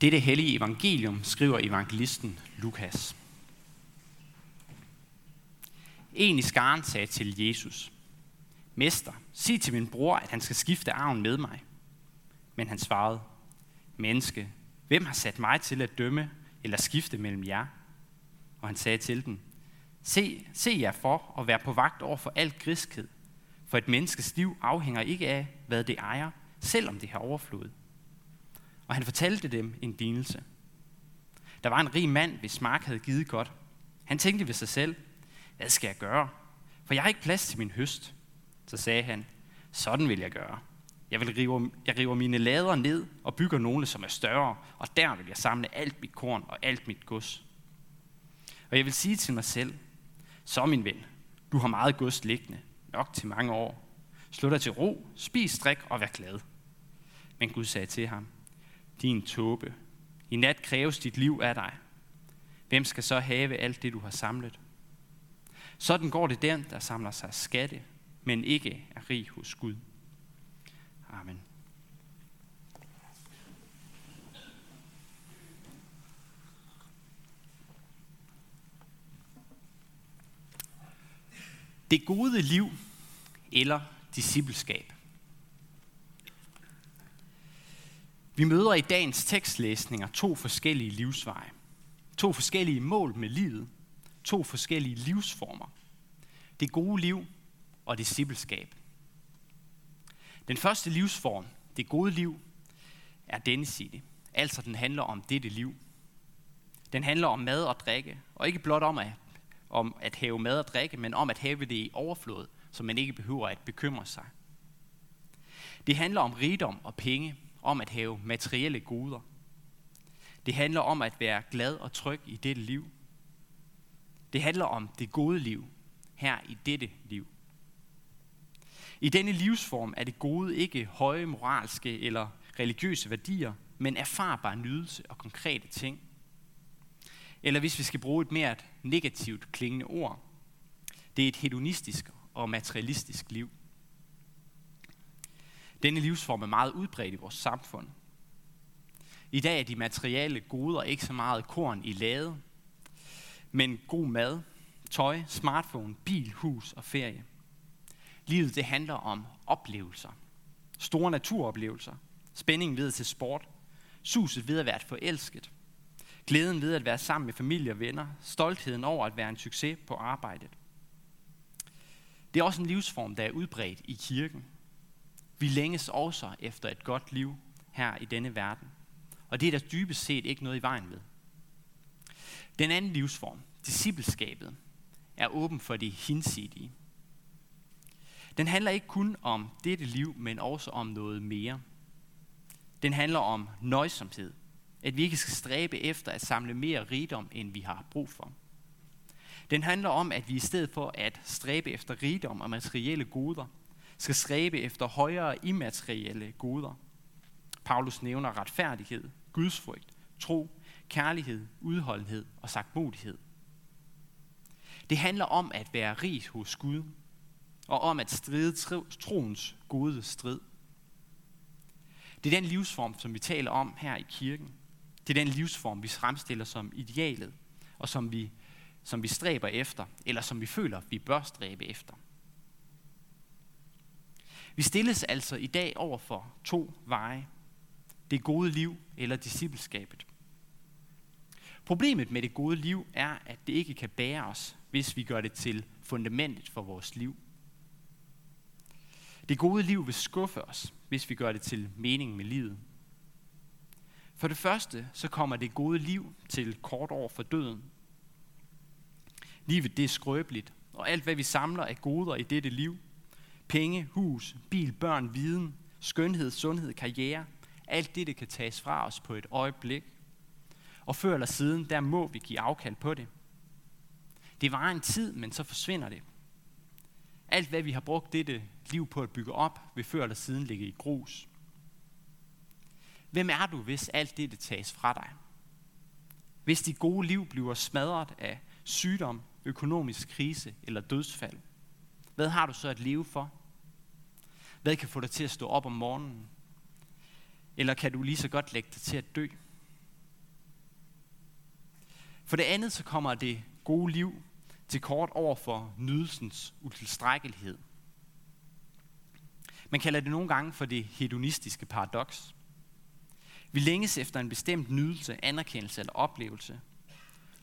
Dette hellige evangelium skriver evangelisten Lukas. En i skaren sagde til Jesus, Mester, sig til min bror, at han skal skifte arven med mig. Men han svarede, Menneske, hvem har sat mig til at dømme eller skifte mellem jer? Og han sagde til dem, Se, se jer for og vær på vagt over for al griskhed, for et menneskes liv afhænger ikke af, hvad det ejer, selvom det har overflod. Og han fortalte dem en lignelse. Der var en rig mand, hvis mark havde givet godt. Han tænkte ved sig selv, hvad skal jeg gøre? For jeg har ikke plads til min høst. Så sagde han, sådan vil jeg gøre. Jeg, vil rive, jeg river mine lader ned og bygger nogle, som er større, og der vil jeg samle alt mit korn og alt mit gods. Og jeg vil sige til mig selv, så min ven, du har meget gods liggende, nok til mange år. Slå dig til ro, spis, drik og vær glad. Men Gud sagde til ham, din tåbe, i nat kræves dit liv af dig. Hvem skal så have alt det, du har samlet? Sådan går det den, der samler sig skatte, men ikke er rig hos Gud. Amen. Det gode liv eller discipleskab. Vi møder i dagens tekstlæsninger to forskellige livsveje. To forskellige mål med livet. To forskellige livsformer. Det gode liv og discipleskab. Den første livsform, det gode liv, er denne side. Altså den handler om dette liv. Den handler om mad og drikke, og ikke blot om at, om at have mad og drikke, men om at have det i overflod, så man ikke behøver at bekymre sig. Det handler om rigdom og penge, om at have materielle goder. Det handler om at være glad og tryg i dette liv. Det handler om det gode liv her i dette liv. I denne livsform er det gode ikke høje moralske eller religiøse værdier, men erfarbar nydelse og konkrete ting. Eller hvis vi skal bruge et mere negativt klingende ord, det er et hedonistisk og materialistisk liv. Denne livsform er meget udbredt i vores samfund. I dag er de materielle goder ikke så meget korn i lade, men god mad, tøj, smartphone, bil, hus og ferie. Livet det handler om oplevelser. Store naturoplevelser. Spændingen ved til sport. Suset ved at være forelsket. Glæden ved at være sammen med familie og venner. Stoltheden over at være en succes på arbejdet. Det er også en livsform, der er udbredt i kirken. Vi længes også efter et godt liv her i denne verden. Og det er der dybest set ikke noget i vejen med. Den anden livsform, discipleskabet, er åben for de hinsidige. Den handler ikke kun om dette liv, men også om noget mere. Den handler om nøjsomhed. At vi ikke skal stræbe efter at samle mere rigdom, end vi har brug for. Den handler om, at vi i stedet for at stræbe efter rigdom og materielle goder, skal stræbe efter højere immaterielle goder. Paulus nævner retfærdighed, gudsfrygt, tro, kærlighed, udholdenhed og sagtmodighed. Det handler om at være rig hos Gud, og om at stride troens gode strid. Det er den livsform, som vi taler om her i kirken. Det er den livsform, vi fremstiller som idealet, og som vi, som vi stræber efter, eller som vi føler, vi bør stræbe efter. Vi stilles altså i dag over for to veje. Det gode liv eller discipleskabet. Problemet med det gode liv er, at det ikke kan bære os, hvis vi gør det til fundamentet for vores liv. Det gode liv vil skuffe os, hvis vi gør det til mening med livet. For det første, så kommer det gode liv til kort år for døden. Livet det er skrøbeligt, og alt hvad vi samler af goder i dette liv, penge, hus, bil, børn, viden, skønhed, sundhed, karriere, alt det, det kan tages fra os på et øjeblik. Og før eller siden, der må vi give afkald på det. Det var en tid, men så forsvinder det. Alt hvad vi har brugt dette liv på at bygge op, vil før eller siden ligge i grus. Hvem er du, hvis alt det, det tages fra dig? Hvis dit gode liv bliver smadret af sygdom, økonomisk krise eller dødsfald, hvad har du så at leve for? Hvad kan få dig til at stå op om morgenen? Eller kan du lige så godt lægge dig til at dø? For det andet så kommer det gode liv til kort over for nydelsens utilstrækkelighed. Man kalder det nogle gange for det hedonistiske paradoks. Vi længes efter en bestemt nydelse, anerkendelse eller oplevelse.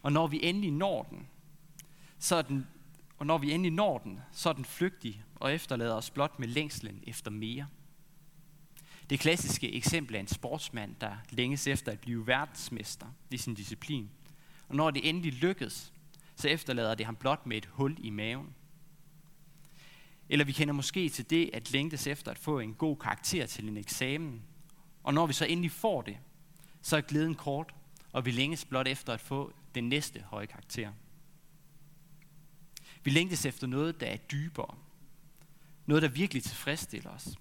Og når vi endelig når den, så er den, og når vi endelig når den, så er den flygtig og efterlader os blot med længslen efter mere. Det klassiske eksempel er en sportsmand, der længes efter at blive verdensmester i sin disciplin. Og når det endelig lykkes, så efterlader det ham blot med et hul i maven. Eller vi kender måske til det at længtes efter at få en god karakter til en eksamen. Og når vi så endelig får det, så er glæden kort, og vi længes blot efter at få den næste høje karakter. Vi længtes efter noget, der er dybere. Noget, der virkelig tilfredsstiller os.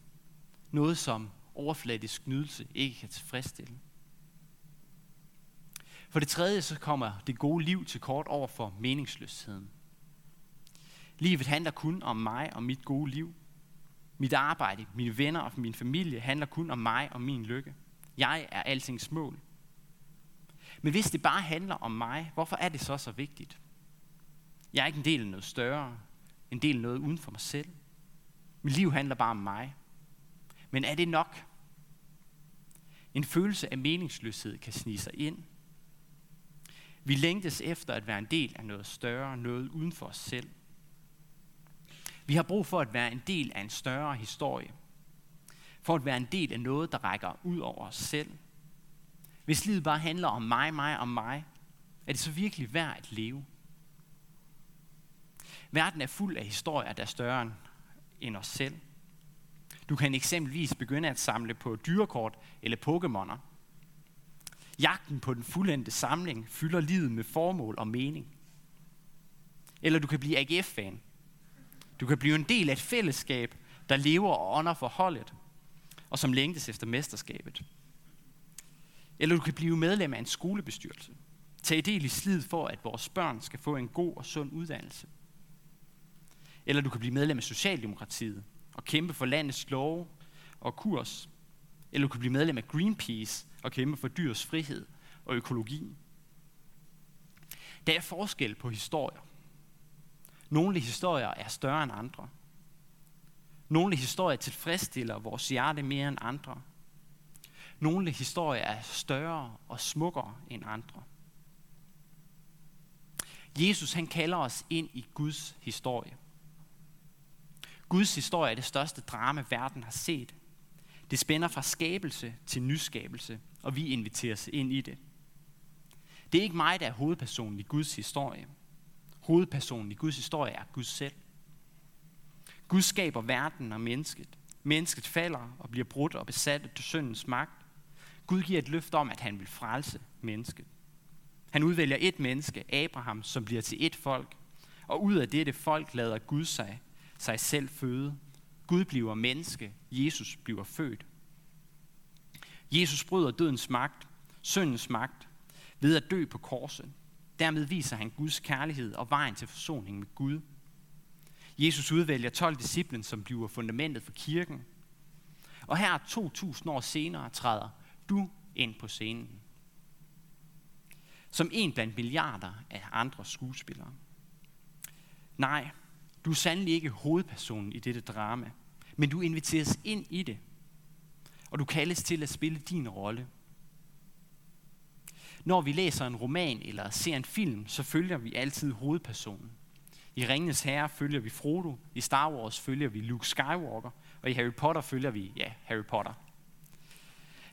Noget, som overfladisk nydelse ikke kan tilfredsstille. For det tredje så kommer det gode liv til kort over for meningsløsheden. Livet handler kun om mig og mit gode liv. Mit arbejde, mine venner og min familie handler kun om mig og min lykke. Jeg er altings mål. Men hvis det bare handler om mig, hvorfor er det så så vigtigt? Jeg er ikke en del af noget større, en del af noget uden for mig selv. Mit liv handler bare om mig. Men er det nok? En følelse af meningsløshed kan snige sig ind. Vi længtes efter at være en del af noget større, noget uden for os selv. Vi har brug for at være en del af en større historie. For at være en del af noget, der rækker ud over os selv. Hvis livet bare handler om mig, mig og mig, er det så virkelig værd at leve? Verden er fuld af historier, der er større end os selv. Du kan eksempelvis begynde at samle på dyrekort eller Pokémoner. Jagten på den fuldendte samling fylder livet med formål og mening. Eller du kan blive AGF-fan. Du kan blive en del af et fællesskab, der lever og ånder for holdet, og som længtes efter mesterskabet. Eller du kan blive medlem af en skolebestyrelse. Tag del i slid for, at vores børn skal få en god og sund uddannelse. Eller du kan blive medlem af Socialdemokratiet og kæmpe for landets lov og kurs. Eller du kan blive medlem af Greenpeace og kæmpe for dyrs frihed og økologi. Der er forskel på historier. Nogle historier er større end andre. Nogle historier tilfredsstiller vores hjerte mere end andre. Nogle historier er større og smukkere end andre. Jesus han kalder os ind i Guds historie. Guds historie er det største drama, verden har set. Det spænder fra skabelse til nyskabelse, og vi inviteres ind i det. Det er ikke mig, der er hovedpersonen i Guds historie. Hovedpersonen i Guds historie er Gud selv. Gud skaber verden og mennesket. Mennesket falder og bliver brudt og besat af syndens magt. Gud giver et løfte om, at han vil frelse mennesket. Han udvælger et menneske, Abraham, som bliver til et folk. Og ud af dette folk lader Gud sig sig selv føde. Gud bliver menneske. Jesus bliver født. Jesus bryder dødens magt, syndens magt, ved at dø på korset. Dermed viser han Guds kærlighed og vejen til forsoning med Gud. Jesus udvælger 12 disciplen, som bliver fundamentet for kirken. Og her 2000 år senere træder du ind på scenen. Som en blandt milliarder af andre skuespillere. Nej, du er sandelig ikke hovedpersonen i dette drama, men du inviteres ind i det, og du kaldes til at spille din rolle. Når vi læser en roman eller ser en film, så følger vi altid hovedpersonen. I Ringenes Herre følger vi Frodo, i Star Wars følger vi Luke Skywalker, og i Harry Potter følger vi, ja, Harry Potter.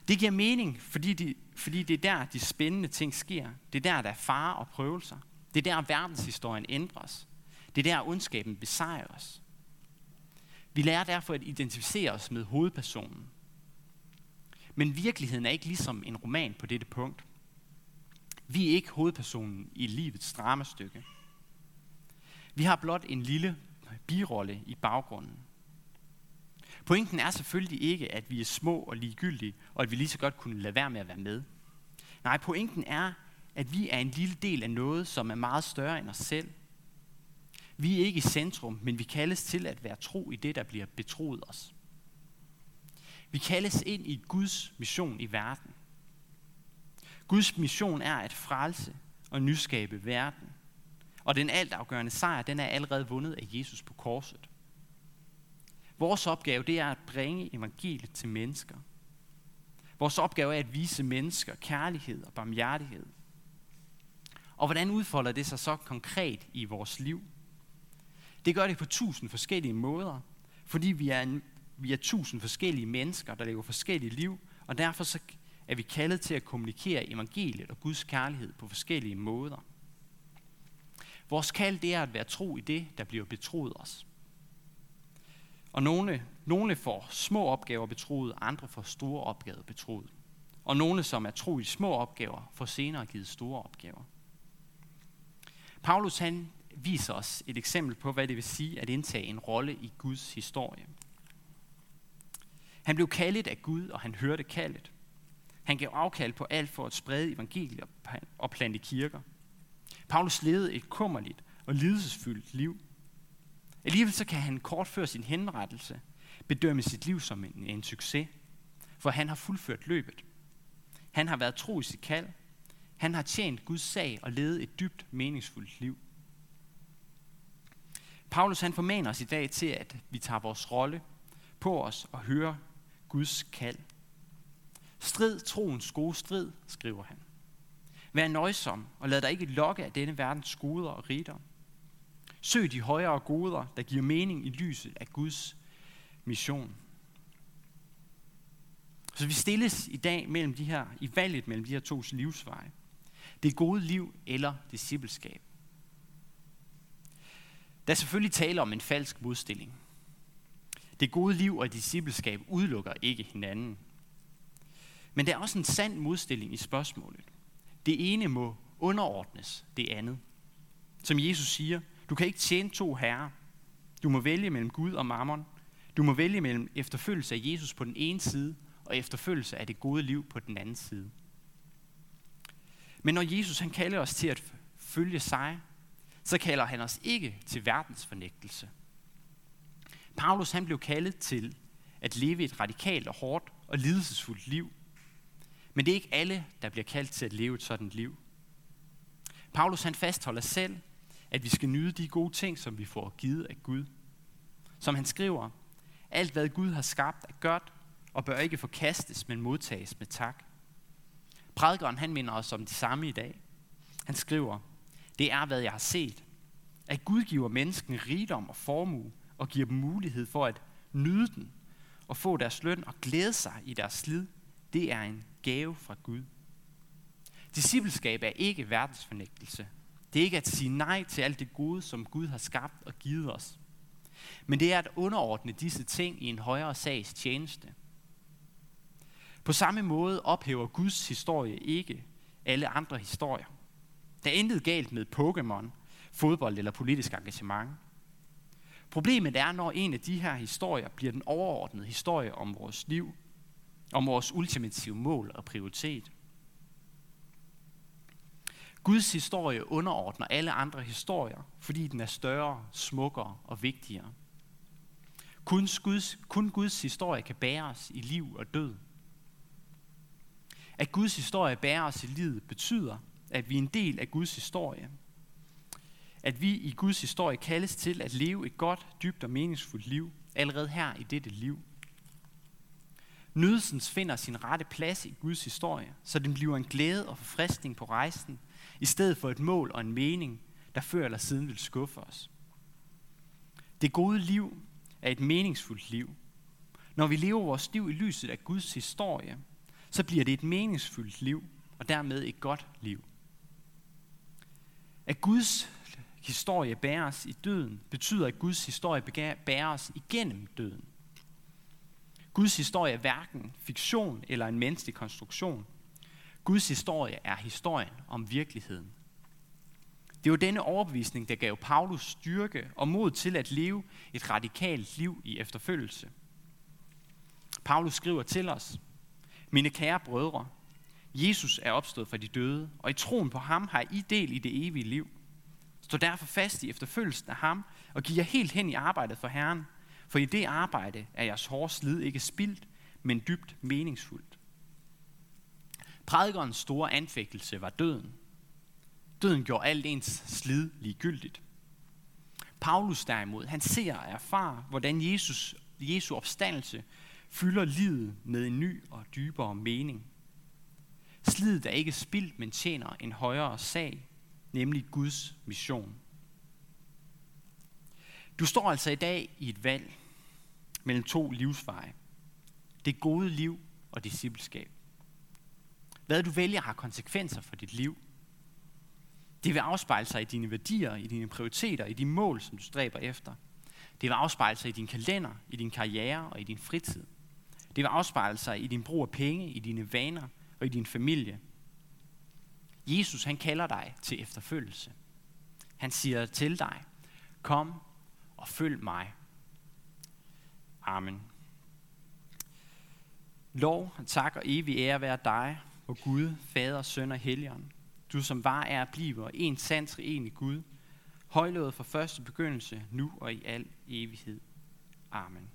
Det giver mening, fordi, de, fordi det er der, de spændende ting sker. Det er der, der er fare og prøvelser. Det er der, verdenshistorien ændres. Det er der, ondskaben besejrer os. Vi lærer derfor at identificere os med hovedpersonen. Men virkeligheden er ikke ligesom en roman på dette punkt. Vi er ikke hovedpersonen i livets dramastykke. Vi har blot en lille birolle i baggrunden. Pointen er selvfølgelig ikke, at vi er små og ligegyldige, og at vi lige så godt kunne lade være med at være med. Nej, pointen er, at vi er en lille del af noget, som er meget større end os selv, vi er ikke i centrum, men vi kaldes til at være tro i det, der bliver betroet os. Vi kaldes ind i Guds mission i verden. Guds mission er at frelse og nyskabe verden. Og den altafgørende sejr, den er allerede vundet af Jesus på korset. Vores opgave, det er at bringe evangeliet til mennesker. Vores opgave er at vise mennesker kærlighed og barmhjertighed. Og hvordan udfolder det sig så konkret i vores liv? Det gør det på tusind forskellige måder, fordi vi er, en, vi er tusind forskellige mennesker, der lever forskellige liv, og derfor så er vi kaldet til at kommunikere evangeliet og Guds kærlighed på forskellige måder. Vores kald det er at være tro i det, der bliver betroet os. Og nogle, nogle får små opgaver betroet, andre får store opgaver betroet. Og nogle, som er tro i små opgaver, får senere givet store opgaver. Paulus han viser os et eksempel på, hvad det vil sige at indtage en rolle i Guds historie. Han blev kaldet af Gud, og han hørte kaldet. Han gav afkald på alt for at sprede evangeliet og plante kirker. Paulus levede et kummerligt og lidelsesfyldt liv. Alligevel så kan han kort før sin henrettelse bedømme sit liv som en, en succes, for han har fuldført løbet. Han har været tro i sit kald. Han har tjent Guds sag og levet et dybt meningsfuldt liv. Paulus han formaner os i dag til, at vi tager vores rolle på os og hører Guds kald. Strid troens gode strid, skriver han. Vær nøjsom og lad dig ikke lokke af denne verdens goder og rigdom. Søg de højere goder, der giver mening i lyset af Guds mission. Så vi stilles i dag mellem de her, i valget mellem de her to livsveje. Det gode liv eller discipleskab. Der er selvfølgelig tale om en falsk modstilling. Det gode liv og discipleskab udelukker ikke hinanden. Men der er også en sand modstilling i spørgsmålet. Det ene må underordnes det andet. Som Jesus siger, du kan ikke tjene to herrer. Du må vælge mellem Gud og mammon. Du må vælge mellem efterfølgelse af Jesus på den ene side og efterfølgelse af det gode liv på den anden side. Men når Jesus han kalder os til at følge sig, så kalder han os ikke til verdens fornægtelse. Paulus han blev kaldet til at leve et radikalt og hårdt og lidelsesfuldt liv. Men det er ikke alle, der bliver kaldt til at leve et sådan liv. Paulus han fastholder selv, at vi skal nyde de gode ting, som vi får givet af Gud. Som han skriver, alt hvad Gud har skabt er godt og bør ikke forkastes, men modtages med tak. Prædikeren han minder os om det samme i dag. Han skriver, det er hvad jeg har set, at Gud giver menneskene rigdom og formue og giver dem mulighed for at nyde den og få deres løn og glæde sig i deres slid. Det er en gave fra Gud. Discipleskab er ikke verdensfornægtelse. Det er ikke at sige nej til alt det gode, som Gud har skabt og givet os. Men det er at underordne disse ting i en højere sags tjeneste. På samme måde ophæver Guds historie ikke alle andre historier. Der er intet galt med Pokémon, fodbold eller politisk engagement. Problemet er, når en af de her historier bliver den overordnede historie om vores liv, om vores ultimative mål og prioritet. Guds historie underordner alle andre historier, fordi den er større, smukkere og vigtigere. Kun Guds, kun Guds historie kan bære os i liv og død. At Guds historie bærer os i livet betyder, at vi er en del af Guds historie. At vi i Guds historie kaldes til at leve et godt, dybt og meningsfuldt liv, allerede her i dette liv. Nydelsen finder sin rette plads i Guds historie, så den bliver en glæde og forfriskning på rejsen, i stedet for et mål og en mening, der før eller siden vil skuffe os. Det gode liv er et meningsfuldt liv. Når vi lever vores liv i lyset af Guds historie, så bliver det et meningsfuldt liv, og dermed et godt liv. At Guds historie bæres i døden, betyder, at Guds historie bæres igennem døden. Guds historie er hverken fiktion eller en menneskelig konstruktion. Guds historie er historien om virkeligheden. Det var denne overbevisning, der gav Paulus styrke og mod til at leve et radikalt liv i efterfølgelse. Paulus skriver til os, Mine kære brødre, Jesus er opstået fra de døde, og i troen på ham har I del i det evige liv. Stå derfor fast i efterfølgelsen af ham, og giv jer helt hen i arbejdet for Herren, for i det arbejde er jeres hårde slid ikke spildt, men dybt meningsfuldt. Prædikernes store anfægtelse var døden. Døden gjorde alt ens slid ligegyldigt. Paulus derimod, han ser og erfarer, hvordan Jesus, Jesu opstandelse fylder livet med en ny og dybere mening. Slidet er ikke spildt, men tjener en højere sag, nemlig Guds mission. Du står altså i dag i et valg mellem to livsveje. Det gode liv og discipleskab. Hvad du vælger har konsekvenser for dit liv. Det vil afspejle sig i dine værdier, i dine prioriteter, i de mål, som du stræber efter. Det vil afspejle sig i din kalender, i din karriere og i din fritid. Det vil afspejle sig i din brug af penge, i dine vaner og i din familie. Jesus han kalder dig til efterfølgelse. Han siger til dig, kom og følg mig. Amen. Lov, tak og evig ære være dig, og Gud, Fader, Søn og Helligånd. Du som var, er bliver en sand i Gud, højlået fra første begyndelse, nu og i al evighed. Amen.